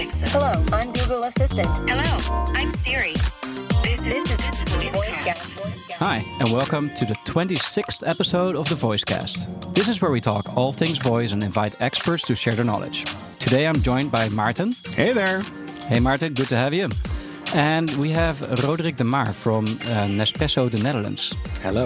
Alexa. Hello, I'm Google Assistant. Hello, I'm Siri. This is This is this is VoiceCast. Hi, and welcome to the 26th episode of the Voicecast. This is where we talk all things voice and invite experts to share their knowledge. Today I'm joined by Maarten. Hey there. Hey Maarten, good to have you. And we have Roderik de Maar from uh, Nespresso, the Netherlands. Hello.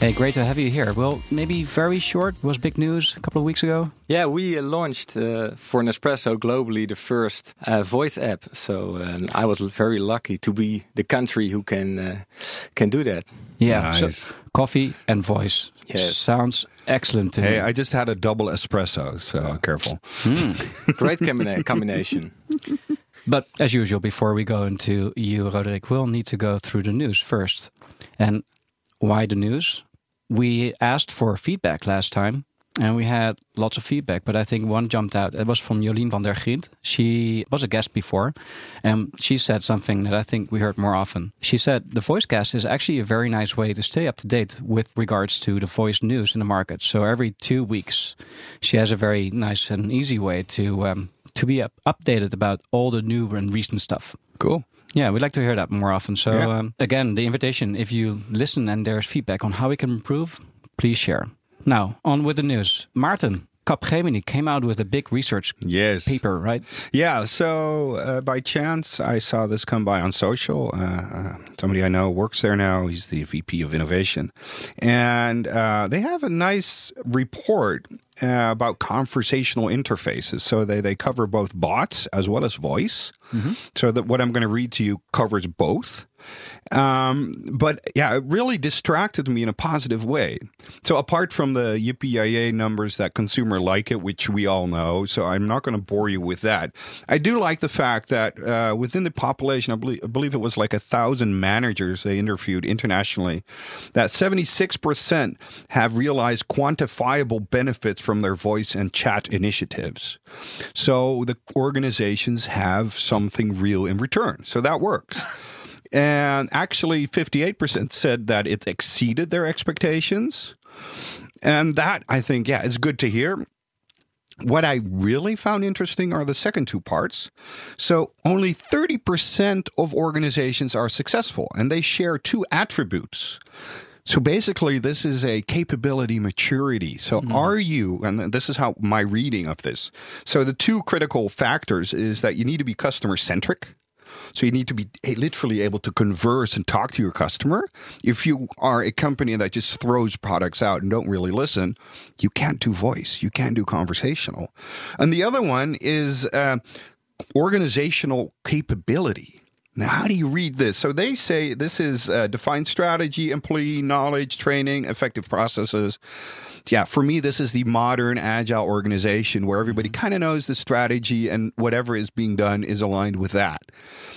Hey, great to have you here. Well, maybe very short, was big news a couple of weeks ago. Yeah, we uh, launched uh, for Nespresso globally the first uh, voice app. So um, I was very lucky to be the country who can uh, can do that. Yeah, so coffee and voice. Yes. Sounds excellent to Hey, me. I just had a double espresso, so careful. Great combina- combination. But as usual, before we go into you, Roderik, we'll need to go through the news first. And why the news? We asked for feedback last time, and we had lots of feedback, but I think one jumped out. It was from Jolien van der Grint. She was a guest before, and she said something that I think we heard more often. She said the voicecast is actually a very nice way to stay up to date with regards to the voice news in the market. So every two weeks, she has a very nice and easy way to um, to be up- updated about all the new and recent stuff. Cool. Yeah, we'd like to hear that more often. So, Yeah. um, again, the invitation if you listen and there's feedback on how we can improve, please share. Now, on with the news. Maarten, Capgemini came out with a big research Yes. paper, right? Yeah. So uh, by chance, I saw this come by on social. Uh, uh, somebody I know works there now. He's the VP of innovation, and uh, they have a nice report uh, about conversational interfaces. So they they cover both bots as well as voice. So that what I'm going to read to you covers both. Um, but yeah, it really distracted me in a positive way. So apart from the yippee numbers that consumer like it, which we all know, so I'm not going to bore you with that. I do like the fact that uh, within the population, I believe, I believe it was like a thousand managers they interviewed internationally, that 76% have realized quantifiable benefits from their voice and chat initiatives. So the organizations have something real in return. So that works. And actually, 58% said that it exceeded their expectations. And that, I think, yeah, is good to hear. What I really found interesting are the second two parts. So, only 30% of organizations are successful, and they share two attributes. So basically, this is a capability maturity. So, hmm. are you, and this is how my reading of this. So, the two critical factors is that you need to be customer centric. So you need to be literally able to converse and talk to your customer. If you are a company that just throws products out and don't really listen, you can't do voice. You can't do conversational. And the other one is uh, organizational capability. Now, how do you read this? So they say this is uh, defined strategy, employee knowledge, training, effective processes. Yeah, for me, this is the modern agile organization where everybody kind of knows the strategy and whatever is being done is aligned with that.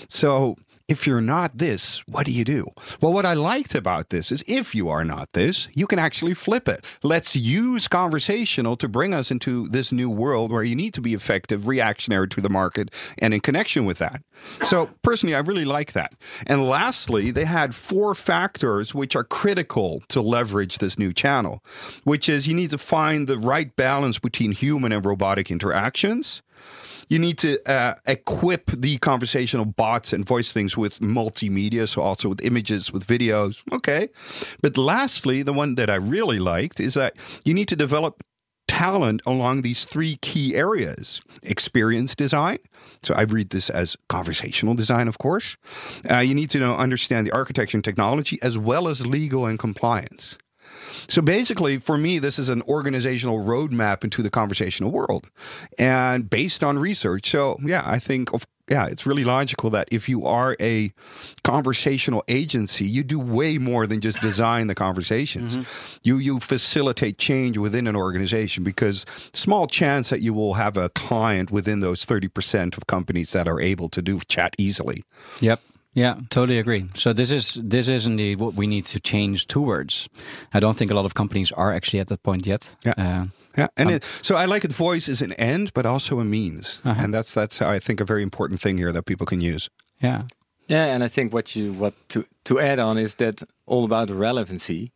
So if you're not this, what do you do? Well, what I liked about this is if you are not this, you can actually flip it. Let's use conversational to bring us into this new world where you need to be effective, reactionary to the market, and in connection with that. So, personally, I really like that. And lastly, they had four factors which are critical to leverage this new channel, which is you need to find the right balance between human and robotic interactions. You need to uh, equip the conversational bots and voice things with multimedia, so also with images, with videos. Okay. But lastly, the one that I really liked is that you need to develop talent along these three key areas experience design. So I read this as conversational design, of course. Uh, you need to know, understand the architecture and technology as well as legal and compliance. So basically, for me, this is an organizational roadmap into the conversational world, and based on research. So yeah, I think of yeah, it's really logical that if you are a conversational agency, you do way more than just design the conversations. Mm-hmm. You you facilitate change within an organization because small chance that you will have a client within those thirty percent of companies that are able to do chat easily. Yep. Yeah, totally agree. So this is this is indeed what we need to change towards. I don't think a lot of companies are actually at that point yet. Yeah. Uh, Yeah, and it, so I like it. Voice is an end, but also a means, and that's that's I think a very important thing here that people can use. yeah. Yeah, and I think what you what to to add on is that all about relevancy.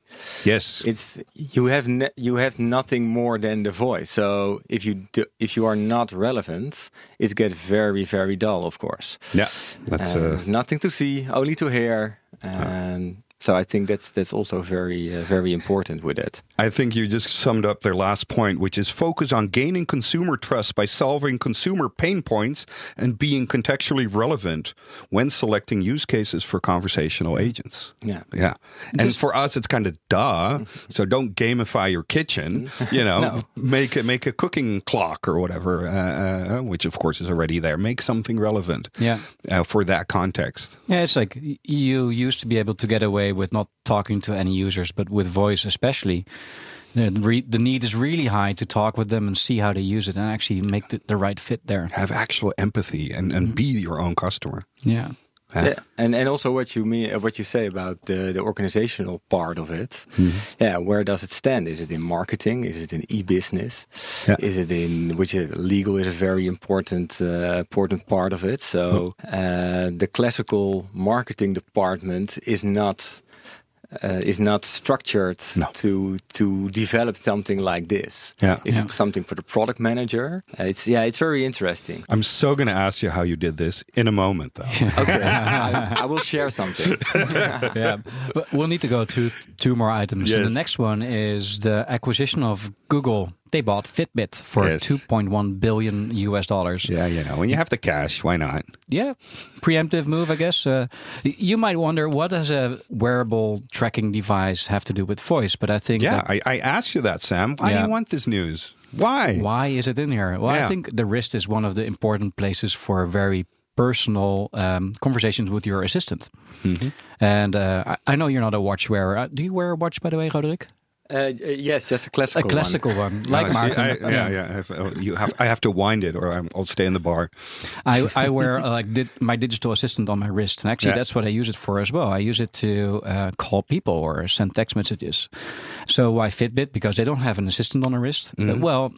Yes. It's you have ne- you have nothing more than the voice. So if you do, if you are not relevant, it gets very very dull. Of course. yeah. That's Uh, uh, there's nothing to see, only to hear. And so I think that's that's also very uh, very important with it. I think you just summed up their last point, which is focus on gaining consumer trust by solving consumer pain points and being contextually relevant when selecting use cases for conversational agents. Yeah. Yeah. And for us, it's kind of duh. So don't gamify your kitchen, you know, No. make a, make a cooking clock or whatever, uh, uh, which of course is already there. Make something relevant Yeah. uh, for that context. Yeah, it's like you used to be able to get away with not talking to any users, but with voice especially, the, need is really high to talk with them and see how they use it and actually make the, the right fit there. Have actual empathy and, and mm-hmm. be your own customer. Yeah. Yeah. Yeah, and and also what you mean, uh, what you say about the the organizational part of it. Mm-hmm. Yeah, where does it stand? Is it in marketing? Is it in e-business? Yeah. Is it in which is, legal is a very important uh, important part of it. So uh, the classical marketing department is not. Uh, is not structured No. to to develop something like this. Yeah. Is Yeah. it something for the product manager? Uh, it's yeah, it's very interesting. I'm so going to ask you how you did this in a moment, though. Okay, I, I will share something. yeah, but we'll need to go to two more items. And Yes. the next one is the acquisition of Google. They bought Fitbit for Yes. 2.1 billion US dollars. yeah, you know, when you have the cash, why not? Yeah, preemptive move, I guess. Uh, you might wonder what does a wearable tracking device have to do with voice? But I think Yeah, I, I asked you that, Sam. Why do you want this news? Why? why is it in here? Well, Yeah. I think the wrist is one of the important places for very personal um, conversations with your assistant. Mm-hmm. And uh, I, I know you're not a watch wearer. Uh, do you wear a watch, by the way, Roderik? Uh, uh, yes, just a classical. One. A classical. classical one, like Maarten. I, yeah, yeah. I have, oh, you have, I have to wind it, or I'm, I'll stay in the bar. I, I wear uh, like did my digital assistant on my wrist, and actually Yeah. that's what I use it for as well. I use it to uh, call people or send text messages. So why Fitbit? Because they don't have an assistant on the wrist. Uh, well,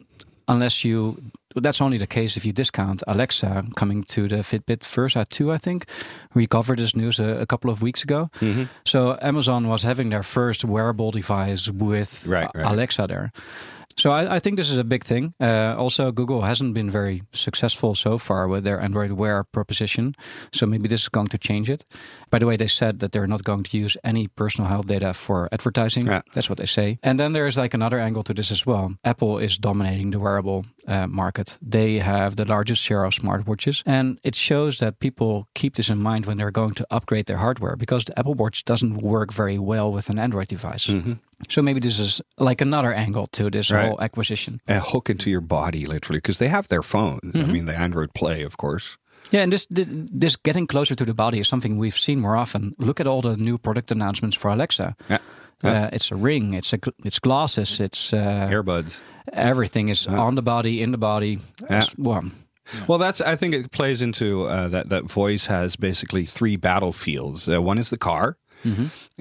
unless you, that's only the case if you discount Alexa coming to the Fitbit Versa 2, I think. We covered this news a, a couple of weeks ago. So Amazon was having their first wearable device with Right, right. Alexa there. So I, I think this is a big thing. Uh, also, Google hasn't been very successful so far with their Android Wear proposition. So maybe this is going to change it. By the way, they said that they're not going to use any personal health data for advertising. Yeah. That's what they say. And then there's like another angle to this as well. Apple is dominating the wearable uh, market. They have the largest share of smartwatches, and it shows that people keep this in mind when they're going to upgrade their hardware because the Apple Watch doesn't work very well with an Android device. So maybe this is like another angle to this Right. whole acquisition. A hook into your body, literally, because they have their phone. I Mm-hmm. mean, the Android Play, of course. Yeah, and this this getting closer to the body is something we've seen more often. Look at all the new product announcements for Alexa. Yeah. Uh, it's a ring. It's a it's glasses. It's uh, Earbuds. everything is on the body, in the body. Yeah. Well, Well, that's. I think it plays into uh, that. That voice has basically three battlefields. Uh, one is the car.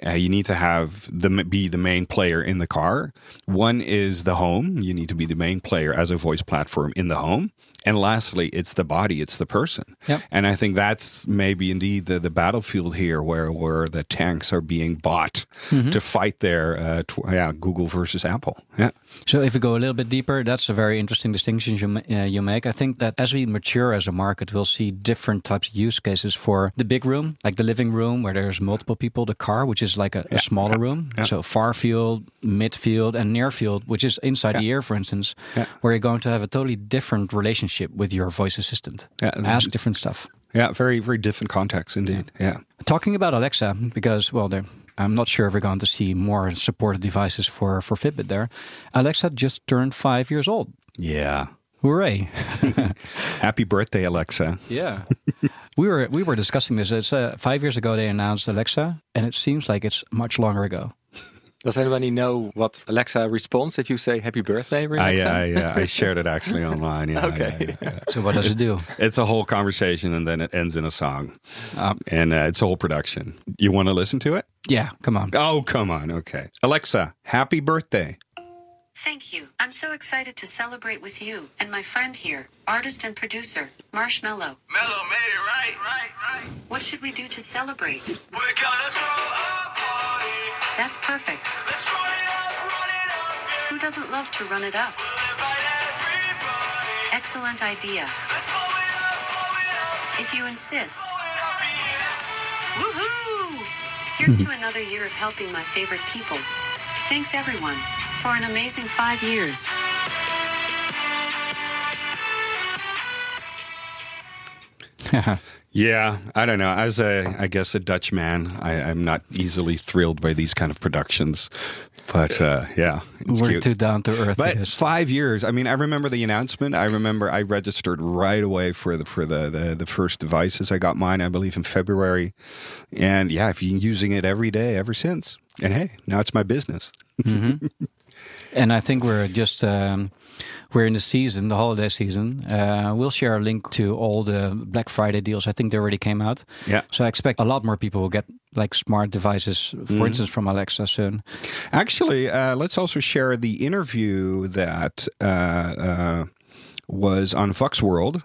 Uh, you need to have the be the main player in the car. One is the home. You need to be the main player as a voice platform in the home. And lastly, it's the body. It's the person. Yep. And I think that's maybe indeed the, the battlefield here, where where the tanks are being bought to fight their uh, tw- yeah Google versus Apple. Yeah. So if we go a little bit deeper, that's a very interesting distinction you, uh, you make. I think that as we mature as a market, we'll see different types of use cases for the big room, like the living room where there's multiple people, the car, which is like a, a smaller room. So far field, midfield, and near field, which is inside the ear, for instance, where you're going to have a totally different relationship with your voice assistant. Yeah, Ask different stuff. Yeah. Very very different context indeed. yeah. Talking about Alexa, because well, there, I'm not sure if we're going to see more supported devices for for Fitbit there. Alexa just turned five years old. Yeah. Hooray! Happy birthday, Alexa. Yeah, we were we were discussing this. It's uh, five years ago they announced Alexa, and it seems like it's much longer ago. Does anybody know what Alexa responds if you say happy birthday, I, Alexa? I, uh, I shared it actually online. Yeah, Okay. yeah, yeah, yeah. So what does it do? It's a whole conversation and then it ends in a song. Um, And uh, it's a whole production. You want to listen to it? yeah, come on. Oh, come on. Okay. Alexa, happy birthday. Thank you. I'm so excited to celebrate with you and my friend here, artist and producer, Marshmello. Mellow made it right, right, right. What should we do to celebrate? We're gonna throw a party. That's perfect. Let's run it up, run it up, yeah. Who doesn't love to run it up? We'll. Excellent idea. Let's blow it up, blow it up, If you insist. blow it up, yeah. Woohoo! Here's to another year of helping my favorite people. Thanks everyone for an amazing five years. Yeah, I don't know. As a, I guess, a Dutch man, I, I'm not easily thrilled by these kind of productions. But uh, yeah, it's We're cute. too down to earth. But five years. I mean, I remember the announcement. I remember I registered right away for the for the, the the first devices. I got mine, I believe, in February, and yeah, I've been using it every day ever since. And hey, now it's my business. And I think we're just um, we're in the season, the holiday season. Uh, we'll share a link to all the Black Friday deals. I think they already came out. Yeah. So I expect a lot more people will get like smart devices, for Mm-hmm. instance, from Alexa soon. Actually, uh, let's also share the interview that uh, uh, was on VUX World.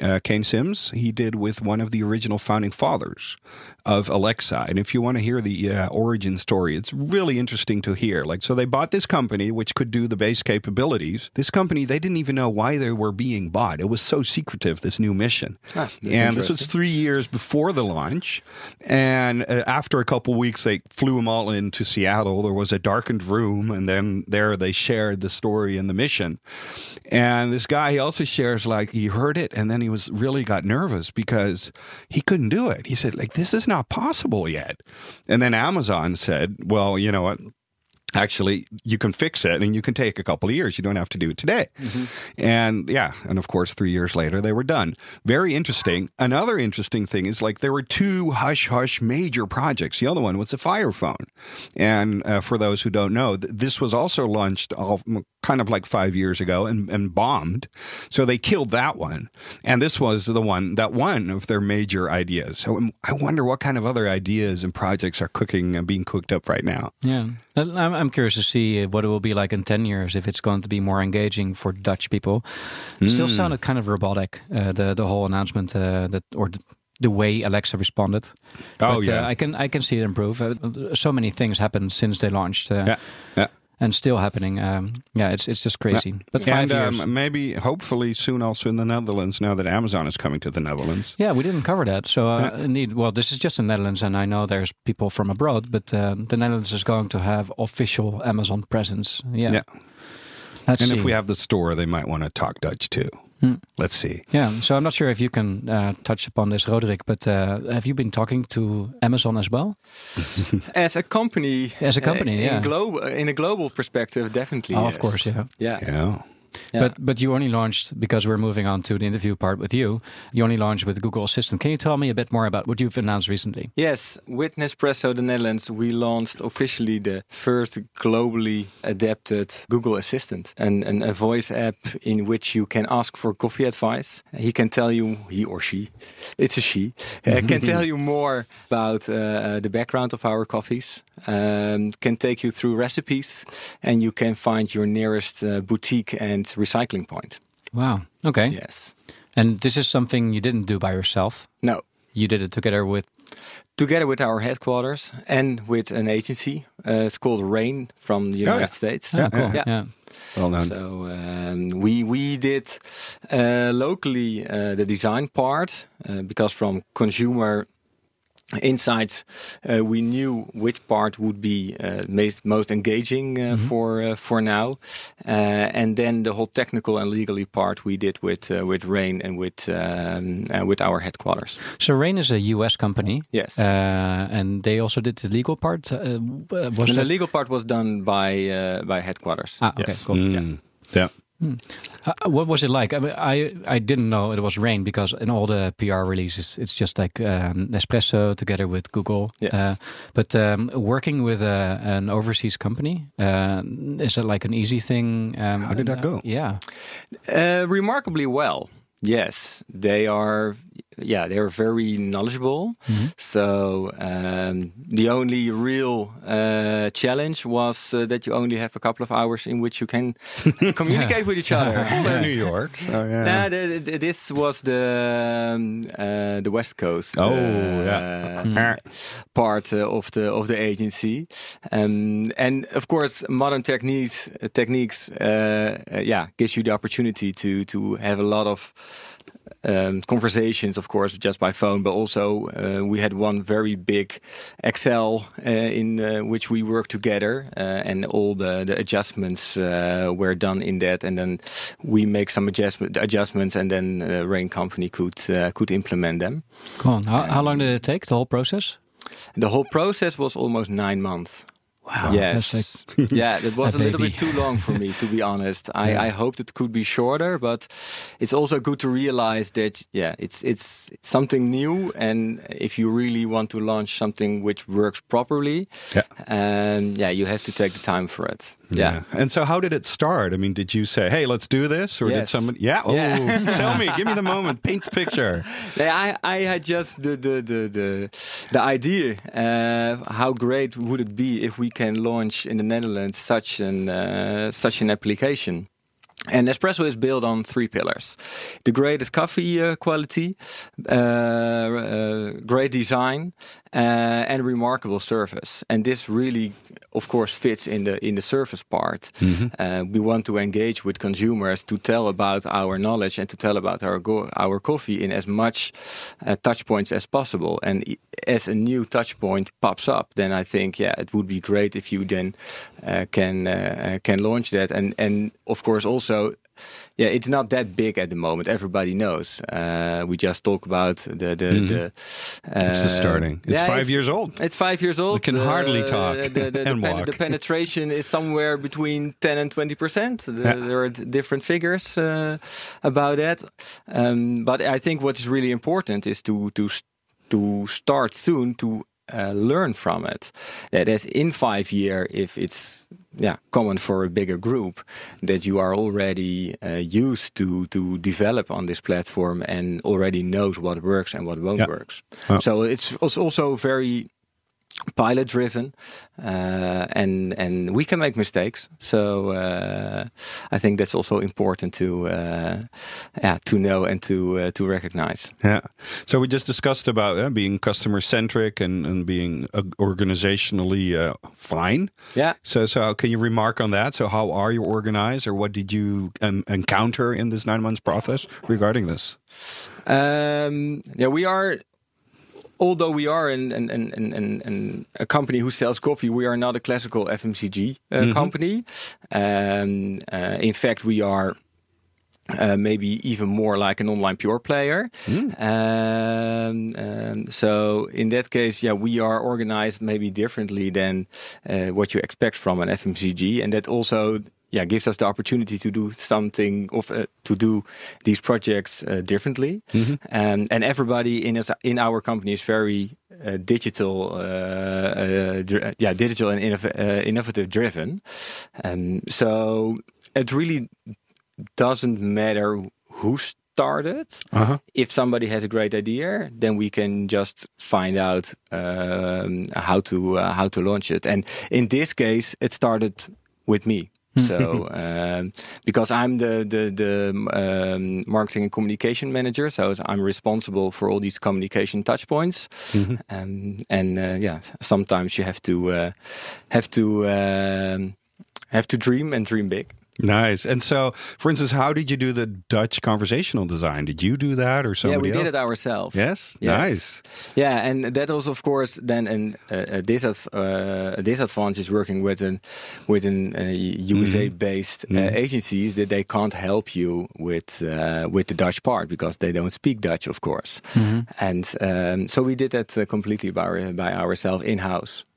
Uh, Kane Simms he did with one of the original founding fathers of Alexa, and if you want to hear the uh, origin story, it's really interesting to hear. Like, so they bought this company which could do the base capabilities. This company they didn't even know why they were being bought. It was so secretive. This new mission, Ah, and this was three years before the launch. And uh, after a couple weeks, they flew them all into Seattle. There was a darkened room, and then there they shared the story and the mission. And this guy, he also shares like he heard it, and then he was really got nervous because he couldn't do it. He said, like, this is not possible yet. And then Amazon said, well, you know what? Actually you can fix it and you can take a couple of years. You don't have to do it today. And yeah and of course three years later they were done. Very interesting. Another interesting thing is like there were two hush hush major projects. The other one was the fire phone. And uh, for those who don't know th- this was also launched all, kind of like five years ago and, and bombed. So they killed that one. And this was the one that one of their major ideas. So um, i wonder what kind of other ideas and projects are cooking and being cooked up right now. Yeah. I'm, I'm curious to see what it will be like in 10 years, if it's going to be more engaging for Dutch people. It still Hmm. sounded kind of robotic, uh, the, the whole announcement uh, that or the, the way Alexa responded. Oh, but, yeah. Uh, I can I can see it improve. Uh, so many things happened since they launched. Uh, yeah yeah and still happening. Um, yeah, it's it's just crazy. But five and years. um, maybe, hopefully, soon also in the Netherlands. Now that Amazon is coming to the Netherlands. yeah, we didn't cover that. So uh, indeed, well, this is just the Netherlands, and I know there's people from abroad, but uh, the Netherlands is going to have official Amazon presence. Yeah. Yeah. Let's and see. if we have the store, they might want to talk Dutch too. Hmm. Let's see. Yeah, so I'm not sure if you can uh, touch upon this, Roderik, but uh, have you been talking to Amazon as well? As a company, As a company, uh, yeah. in global in a global perspective, definitely. Oh, yes. of course, yeah. Yeah. Yeah. Yeah. But but you only launched because we're moving on to the interview part with you. You only launched with Google Assistant. Can you tell me a bit more about what you've announced recently? Yes, with Nespresso the Netherlands, we launched officially the first globally adapted Google Assistant, and, an, a voice app in which you can ask for coffee advice. He can tell you, he or she, it's a she, uh, can tell you more about uh, the background of our coffees, um, can take you through recipes, and you can find your nearest uh, boutique and recycling point. Wow. Okay. Yes. And this is something you didn't do by yourself. No, You did it together with. together with our headquarters and with an agency. Uh, it's called Rain from the United yeah. States. Oh, cool. Yeah. yeah. Well done. So um, we we did uh, locally uh, the design part uh, because from consumer insights uh, we knew which part would be uh, most most engaging uh, for uh, for now, uh, and then the whole technical and legally part we did with uh, with Rain and with um, uh, with our headquarters. So Rain is a U.S. company. Yes. Uh, and they also did the legal part. Uh, was And the legal part was done by uh, by headquarters. Ah, okay, Yes. cool. Mm. Yeah. Uh, what was it like? I, mean, I I didn't know it was Rain because in all the PR releases, it's just like um, Nespresso together with Google. Yes. Uh, but um, working with a, an overseas company, uh, is it like an easy thing? Um, How did that go? Yeah. Uh, remarkably well. Yes, they are yeah, they're very knowledgeable. So um, the only real uh, challenge was uh, that you only have a couple of hours in which you can communicate with each other. They're New York. So, yeah. Nah, the, the, this was the um, uh, the West Coast. Oh, uh, yeah. part uh, of the of the agency, um, and of course, modern techniques techniques, uh, uh, yeah, gives you the opportunity to to have a lot of conversations, of course, just by phone, but also uh, we had one very big Excel uh, in uh, which we worked together, uh, and all the, the adjustments uh, were done in that, and then we make some adjustment, adjustments, and then uh, Rain Company could uh, could implement them. Cool. How, how long did it take, the whole process? The whole process was almost nine months. Wow. Yes. Like, yeah, that was A a, little bit too long for me, to be honest. I, I hoped it could be shorter, but it's also good to realize that yeah, it's it's something new, and if you really want to launch something which works properly, Yeah. um, yeah, you have to take the time for it. Yeah. And so, how did it start? I mean, did you say, "Hey, let's do this," or did someone? Yeah. Oh, Yeah. tell me. Give me the moment. Paint the picture. Yeah, I, I had just the the the the, the idea. Uh, how great would it be if we can launch in the Netherlands such an uh, such an application? And Espresso is built on three pillars: the greatest coffee uh, quality, uh, uh, great design, uh, and remarkable service. And this really, of course, fits in the in the service part. Uh, we want to engage with consumers to tell about our knowledge and to tell about our our coffee in as much uh, touch points as possible. And as a new touch point pops up, then I think yeah, it would be great if you then uh, can uh, uh, can launch that. And and of course also yeah, it's not that big at the moment. Everybody knows. Uh, we just talk about the the. the uh, It's just starting. It's yeah, five years old. It's five years old. We can hardly Uh, talk The, the, and pen- walk. the penetration is somewhere between ten and twenty percent. There are different figures uh, about that. Um, but I think what is really important is to to to start soon to uh, learn from it. That is in five year if it's yeah common for a bigger group that you are already uh, used to to develop on this platform and already knows what works and what won't Yeah. works. So it's also very pilot driven uh, and and we can make mistakes so uh, I think that's also important to uh, yeah to know and to uh, to recognize Yeah. So we just discussed about uh, being customer centric and, and being uh, organizationally uh, fine. yeah So, so can you remark on that? So, how are you organized, or what did you um, encounter in this nine months process regarding this? Um, yeah, we are. Although we are an, an, an, an, an, an, a company who sells coffee, we are not a classical FMCG uh, company. Um, uh, in fact, we are uh, maybe even more like an online pure player. Um, um, so in that case, yeah, we are organized maybe differently than uh, what you expect from an FMCG, and that also yeah gives us the opportunity to do something of uh, to do these projects uh, differently. Um, and everybody in us in our company is very uh, digital, uh, uh, yeah, digital and innov- uh, innovative driven. Um, so it really doesn't matter who started. Uh-huh. If somebody has a great idea, then we can just find out um, how to uh, how to launch it. And in this case, it started with me. So, um, because I'm the the the um, marketing and communication manager, so I'm responsible for all these communication touch points. Um, and uh, yeah, sometimes you have to uh, have to um, have to dream and dream big. Nice. And so, for instance, how did you do the Dutch conversational design? Did you do that or somebody yeah, we did it ourselves. Yes? Yes. Nice. Yeah, and that was of course then an, uh, a, disadv- uh, a disadvantage working with an with an uh, USA based uh, agencies that they can't help you with uh, with the Dutch part because they don't speak Dutch, of course. And um, so we did that uh, completely by by ourselves in house. Yeah.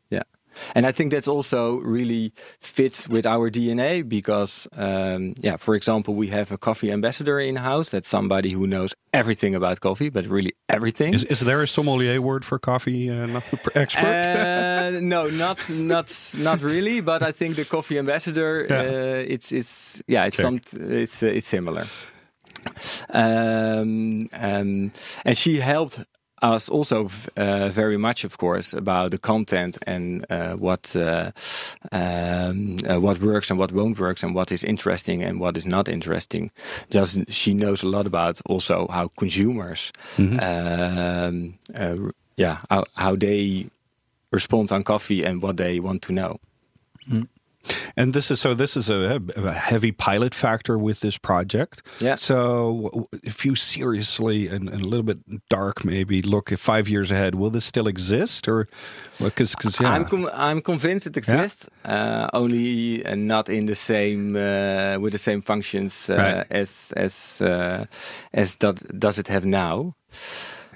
And I think that's also really fits with our DNA because, um, yeah, for example, we have a coffee ambassador in house. That's somebody who knows everything about coffee, but really everything. Is, is there a sommelier word for coffee uh, expert? Uh, no, not not not really. But I think the coffee ambassador, Yeah. uh, it's it's yeah, it's some it's uh, it's similar. Um, um, and she helped us also uh, very much, of course, about the content and uh, what uh, um, uh, what works and what won't work, and what is interesting and what is not interesting. Just she knows a lot about also how consumers, um, uh, yeah, how, how they respond on coffee and what they want to know. And this is so. This is a, a heavy pilot factor with this project. Yeah. So, if you seriously and, and a little bit dark, maybe look five years ahead, will this still exist, or because because yeah, I'm com- I'm convinced it exists, uh, only uh, not in the same uh, with the same functions uh, Right. as as uh, as that does it have now.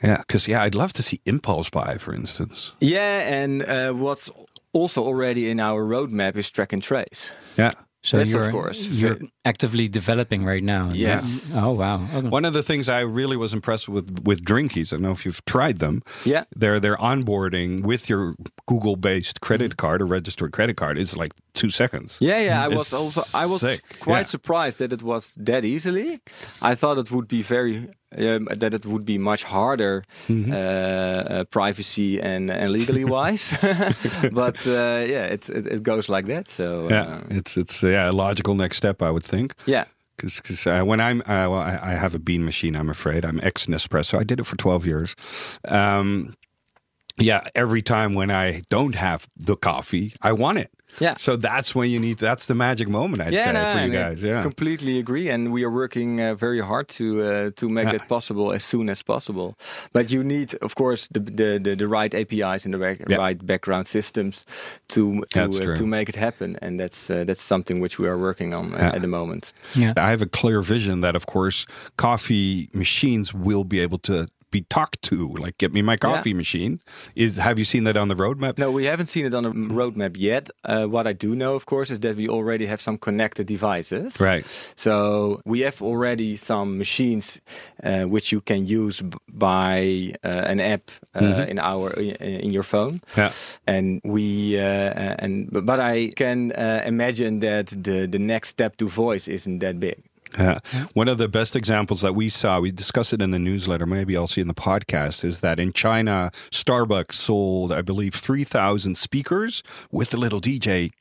yeah, because yeah, I'd love to see impulse buy, for instance. Yeah, and uh, what's also already in our roadmap is track and trace. Yeah. So That's of you're, course you're actively developing right now. Yes. Oh wow. Okay. One of the things I really was impressed with with Drinkies, I don't know if you've tried them. Yeah. Their their onboarding with your Google based credit mm-hmm. card or registered credit card is like two seconds. Yeah, yeah. I It's was also I was sick, quite yeah. surprised that it was that easily. I thought it would be very um, that it would be much harder, Mm-hmm. uh, uh, privacy and and legally wise. but uh, yeah, it, it it goes like that. So uh, Yeah, it's it's uh, yeah a logical next step, I would think. yeah. Because uh, when I'm, uh, well, I, I have a bean machine. I'm afraid I'm ex Nespresso. I did it for 12 years. Um, yeah, every time when I don't have the coffee, I want it. Yeah. So that's when you need. That's the magic moment, I'd say, no, for you and I guys. Yeah. completely agree, and we are working uh, very hard to uh, to make Yeah. that possible as soon as possible. But you need, of course, the the, the, the right APIs and the right, Yeah. right background systems to to uh, to make it happen, and that's uh, that's something which we are working on uh, Yeah. at the moment. Yeah. I have a clear vision that, of course, coffee machines will be able to be talked to. Like, get me my coffee machine. Is have you seen that on the roadmap? No, we haven't seen it on the roadmap yet. Uh, what I do know, of course, is that we already have some connected devices. Right. So we have already some machines uh, which you can use by uh, an app uh, in our in your phone. Yeah. And we uh, and but but I can uh, imagine that the the next step to voice isn't that big. Yeah. One of the best examples that we saw, we discussed it in the newsletter, maybe I'll see in the podcast, is that in China, Starbucks sold, I believe, 3,000 speakers with a little DJ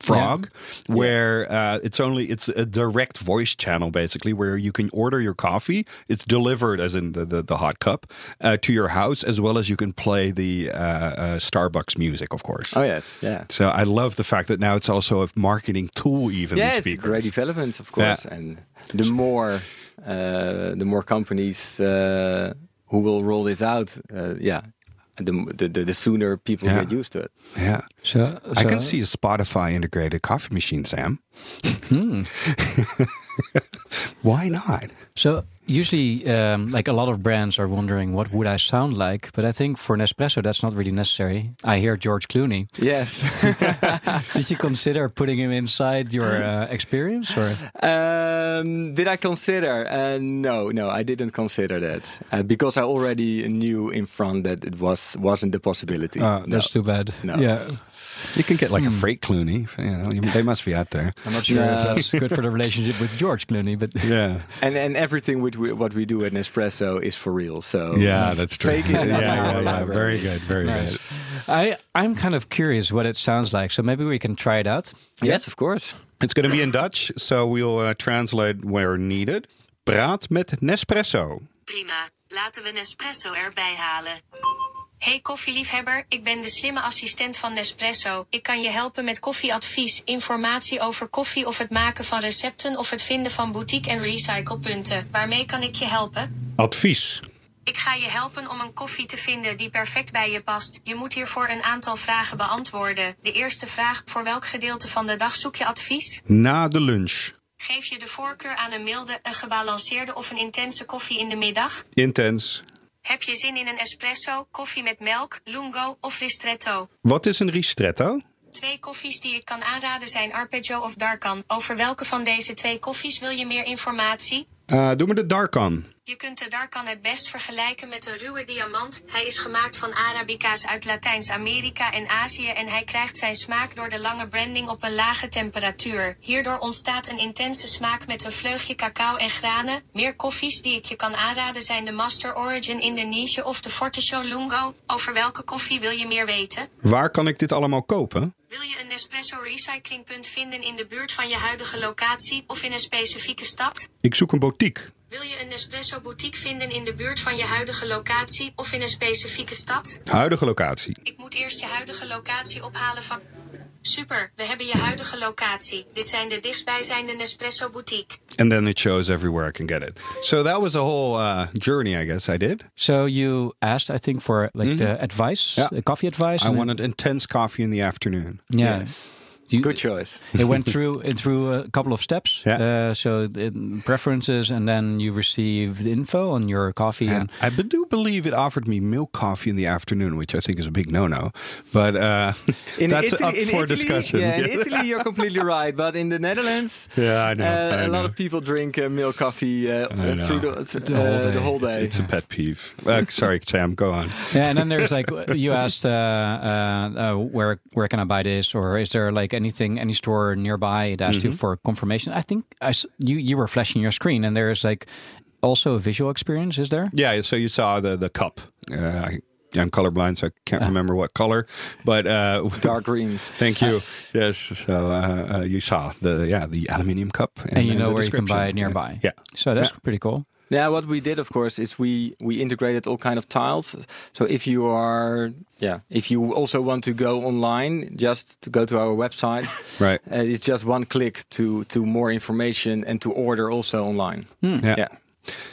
frog where uh, it's only it's a direct voice channel basically where you can order your coffee. It's delivered as in the, the, the hot cup uh, to your house as well as you can play the uh, uh, starbucks music of course. Oh yes, yeah. so i love the fact that now it's also a marketing tool even Yeah, speakers. great developments, of course, and the more uh, the more companies uh, who will roll this out, uh, yeah, the, the the the sooner people Yeah. get used to it. yeah So, I can see a Spotify integrated coffee machine, Sam. Hmm. Why not? So usually, um, like a lot of brands are wondering what would I sound like, but I think for Nespresso that's not really necessary. I hear George Clooney. Yes. Did you consider putting him inside your uh, experience, or um, did I consider? Uh, no, no, I didn't consider that uh, because I already knew in front that it was wasn't the possibility. Oh, No. that's too bad. No. Yeah, You can get like a freight Clooney. You know, they must be out there. I'm not sure if that's good for the relationship with George Clooney, but Yeah. And and everything which we, what we do at Nespresso is for real. So Yeah, that's true. Fake is yeah, not yeah, yeah. Very good. Very good. I I'm kind of curious what it sounds like. So maybe we can try it out. Yes, of course. It's going to be in Dutch, so we'll uh, translate where needed. Praat met Nespresso. Prima, laten we Nespresso erbij halen. Hey koffieliefhebber, ik ben de slimme assistent van Nespresso. Ik kan je helpen met koffieadvies, informatie over koffie of het maken van recepten of het vinden van boutique- en recyclepunten. Waarmee kan ik je helpen? Advies. Ik ga je helpen om een koffie te vinden die perfect bij je past. Je moet hiervoor een aantal vragen beantwoorden. De eerste vraag: voor welk gedeelte van de dag zoek je advies? Na de lunch. Geef je de voorkeur aan een milde, een gebalanceerde of een intense koffie in de middag? Intens. Heb je zin in een espresso, koffie met melk, lungo of ristretto? Wat is een ristretto? Twee koffies die ik kan aanraden zijn Arpeggio of Darkan. Over welke van deze twee koffies wil je meer informatie? Uh, doe me de Darkan. Je kunt de Darkan het best vergelijken met een ruwe diamant. Hij is gemaakt van Arabica's uit Latijns-Amerika en Azië en hij krijgt zijn smaak door de lange branding op een lage temperatuur. Hierdoor ontstaat een intense smaak met een vleugje cacao en granen. Meer koffies die ik je kan aanraden zijn de Master Origin Indonesia of de Forte Lungo. Over welke koffie wil je meer weten? Waar kan ik dit allemaal kopen? Wil je een Nespresso recyclingpunt vinden in de buurt van je huidige locatie of in een specifieke stad? Ik zoek een boutique. Wil je een Nespresso boutique vinden in de buurt van je huidige locatie of in een specifieke stad? Huidige locatie. Ik moet eerst je huidige locatie ophalen van. Super, we hebben je huidige locatie. Dit zijn de dichtstbijzijnde Nespresso boutique. And then it shows everywhere I can get it. So that was a whole uh, journey, I guess I did. So you asked, I think, for like the advice, Yeah. the coffee advice. I wanted intense coffee in the afternoon. Yes. You- Good choice. it went through it through a couple of steps. Yeah. Uh, so the preferences, and then you received info on your coffee. And I do believe it offered me milk coffee in the afternoon, which I think is a big no-no. But uh, that's up for discussion. Yeah, in Italy you're completely right, but in the Netherlands, Yeah, I know, uh, I a lot of people drink uh, milk coffee uh, through the, th- The whole uh, day. the whole day. It's a pet peeve. Uh, sorry, Sam, go on. yeah, and then there's like you asked, uh, uh, uh, where where can I buy this, or is there like anything, any store nearby? It asked you for confirmation. I think I s you you were flashing your screen, and there's like also a visual experience. Is there? Yeah, so you saw the the cup. Uh, I, I'm colorblind, so I can't remember what color, but uh, Dark green. Thank you. Yes, so uh, uh, you saw the yeah the aluminium cup, And you know the where you can buy it description. nearby. Yeah. So that's Yeah. pretty cool. Yeah, what we did, of course, is we we integrated all kind of tiles. So if you are, yeah, if you also want to go online, just to go to our website, Right. uh, it's just one click to to more information and to order also online. Yeah. Yeah.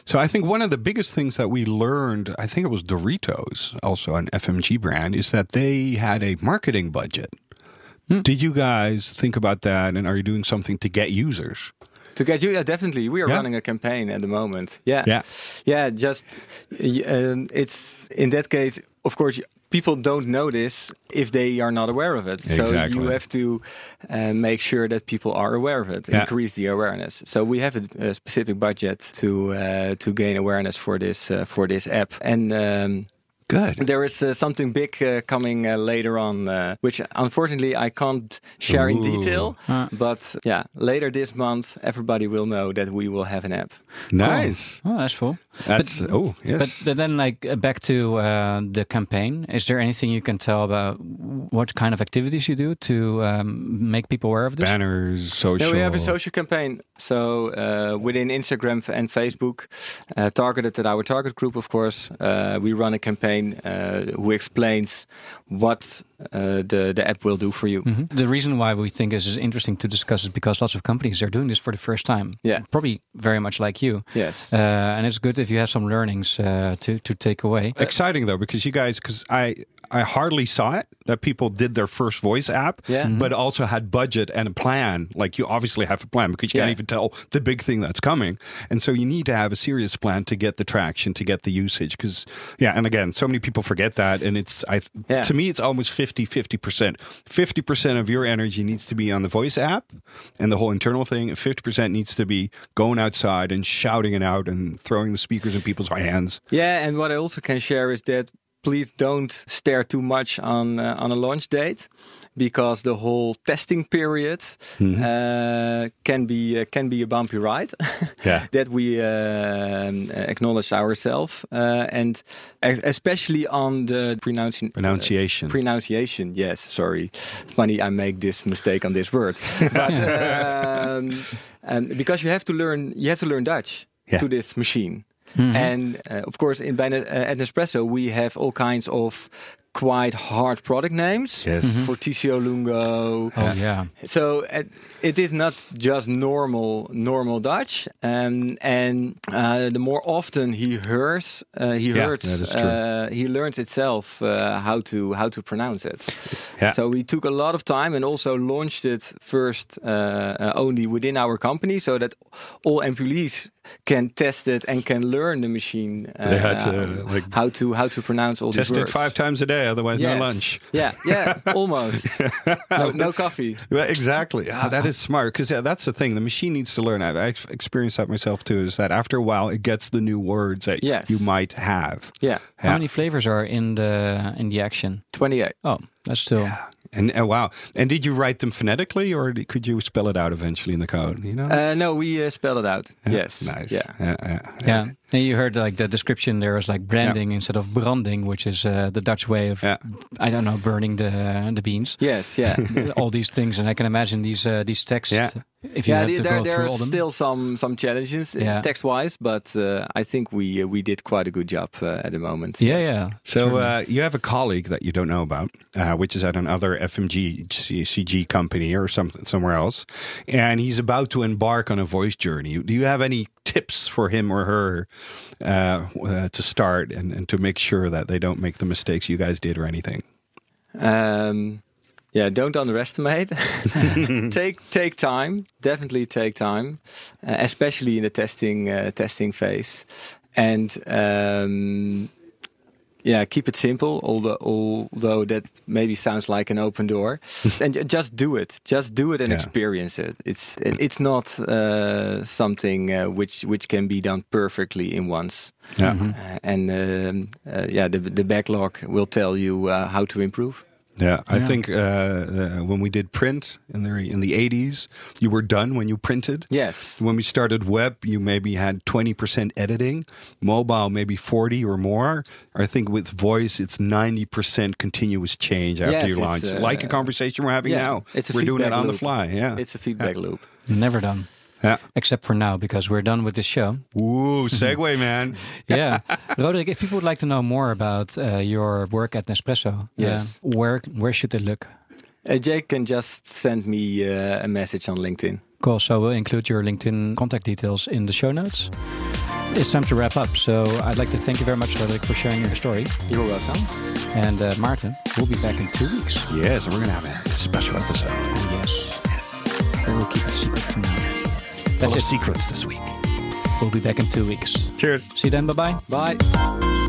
So I think one of the biggest things that we learned, I think it was Doritos, also an FMG brand, is that they had a marketing budget. Did you guys think about that, and are you doing something to get users? To get you, yeah, definitely. We are Yeah? running a campaign at the moment. Yeah, Yeah. yeah. Just um, it's in that case, of course, people don't know this if they are not aware of it. So you have to uh, make sure that people are aware of it. Yeah. Increase the awareness. So we have a, a specific budget to uh, to gain awareness for this uh, for this app and. Um, Good. there is uh, something big uh, coming uh, later on, uh, which unfortunately I can't share in Ooh. detail. But yeah, later this month, everybody will know that we will have an app. Nice. Oh, that's cool. That's oh yes. But, but then, like uh, back to uh, the campaign, is there anything you can tell about what kind of activities you do to um, make people aware of this? Banners, social. Yeah, we have a social campaign. So uh, within Instagram and Facebook, uh, targeted at our target group, of course, uh, we run a campaign uh, who explains what uh, the the app will do for you. Mhm. The reason why we think this is interesting to discuss is because lots of companies are doing this for the first time. Yeah. probably very much like you. Yes. Uh, and it's good if you have some learnings uh, to to take away. Exciting though, because you guys, because I I hardly saw it that people did their first voice app, Yeah. Mhm. but also had budget and a plan. Like you obviously have a plan because you Yeah. can't even tell the big thing that's coming, and so you need to have a serious plan to get the traction, to get the usage. Because yeah, and again, so many people forget that, and it's I Yeah. to me it's almost 50 50 percent. Fifty percent of your energy needs to be on the voice app and the whole internal thing, and fifty percent needs to be going outside and shouting it out and throwing the speakers in people's hands. Yeah, and what I also can share is that please don't stare too much on uh, on a launch date because the whole testing period uh, can be uh, can be a bumpy ride. Yeah. that we um, acknowledge ourselves, uh, and especially on the pronouncing Pronunciation. pronunciation. Yes, sorry, funny I make this mistake on this word, but um, um, because you have to learn you have to learn Dutch Yeah. to this machine. And uh, of course, in bijna, uh, at Nespresso, we have all kinds of quite hard product names Yes. Mhm. for TCO Lungo. Oh yeah. So uh, it is not just normal normal Dutch, um, and uh, the more often he hears, uh, he Yeah, hears, that is true. uh, he learns itself uh, how to how to pronounce it. Yeah. So we took a lot of time and also launched it first uh, uh, only within our company, so that all employees can test it and can learn the machine. Uh, They had to, like, how to how to pronounce all Test these it words. five times a day. Day, otherwise Yes. no lunch. Yeah, yeah, almost. no, no coffee. Well, exactly. Ah, that is smart because yeah, that's the thing. The machine needs to learn. I've experienced that myself too. Is that after a while it gets the new words that Yes. you might have. Yeah, How many flavors are in the in the action? 28. Oh, that's still. And uh, wow. And did you write them phonetically, or could you spell it out eventually in the code? You know. Uh, no, we uh, spelled it out. Yeah, Yes. Nice. Yeah. Yeah. yeah. Yeah, and you heard like the description. There was like branding instead of branding, which is uh, the Dutch way of Yeah. I don't know burning the the beans. Yes. Yeah. all these things, and I can imagine these uh, these texts. Yeah. If you yeah, have to there, go there through are all them. still some some challenges uh, Yeah. text wise, but uh, I think we uh, we did quite a good job uh, at the moment. yeah, Yes. yeah. So uh, you have a colleague that you don't know about, uh, which is at another FMG C- CG company or something somewhere else, and he's about to embark on a voice journey. Do you have any tips for him or her uh, uh, to start and, and to make sure that they don't make the mistakes you guys did or anything? Um, yeah, don't underestimate. take take time. Definitely take time, uh, especially in the testing uh, testing phase, and um, yeah, keep it simple. Although although that maybe sounds like an open door, and just do it. Just do it and Yeah. experience it. It's it's not uh, something uh, which which can be done perfectly in once. Yeah. Uh, and um, uh, yeah, the the backlog will tell you uh, how to improve. Yeah, I think uh, uh, when we did print in the in the eighties, you were done when you printed. Yes. When we started web, you maybe had twenty percent editing, mobile maybe forty or more. I think with voice, it's ninety percent continuous change after Yes, you launch, uh, like a conversation we're having yeah, now. it's a we're doing it feedback on the fly. Yeah, It's a feedback loop. Never done. Yeah. Except for now, because we're done with this show. Ooh, segue, man. Yeah, Roderik. If people would like to know more about uh, your work at Nespresso, uh, Yes. where where should they look? Uh, Jake can just send me uh, a message on LinkedIn. Cool. So we'll include your LinkedIn contact details in the show notes. It's time to wrap up. So I'd like to thank you very much, Roderik, for sharing your story. You're welcome. And uh, Maarten, we'll be back in two weeks. Yes, and we're gonna have a special episode. Oh, yes. But we'll keep it secret for now. That's it. secrets this week. We'll be back in two weeks. Cheers. See you then. Bye bye. Bye.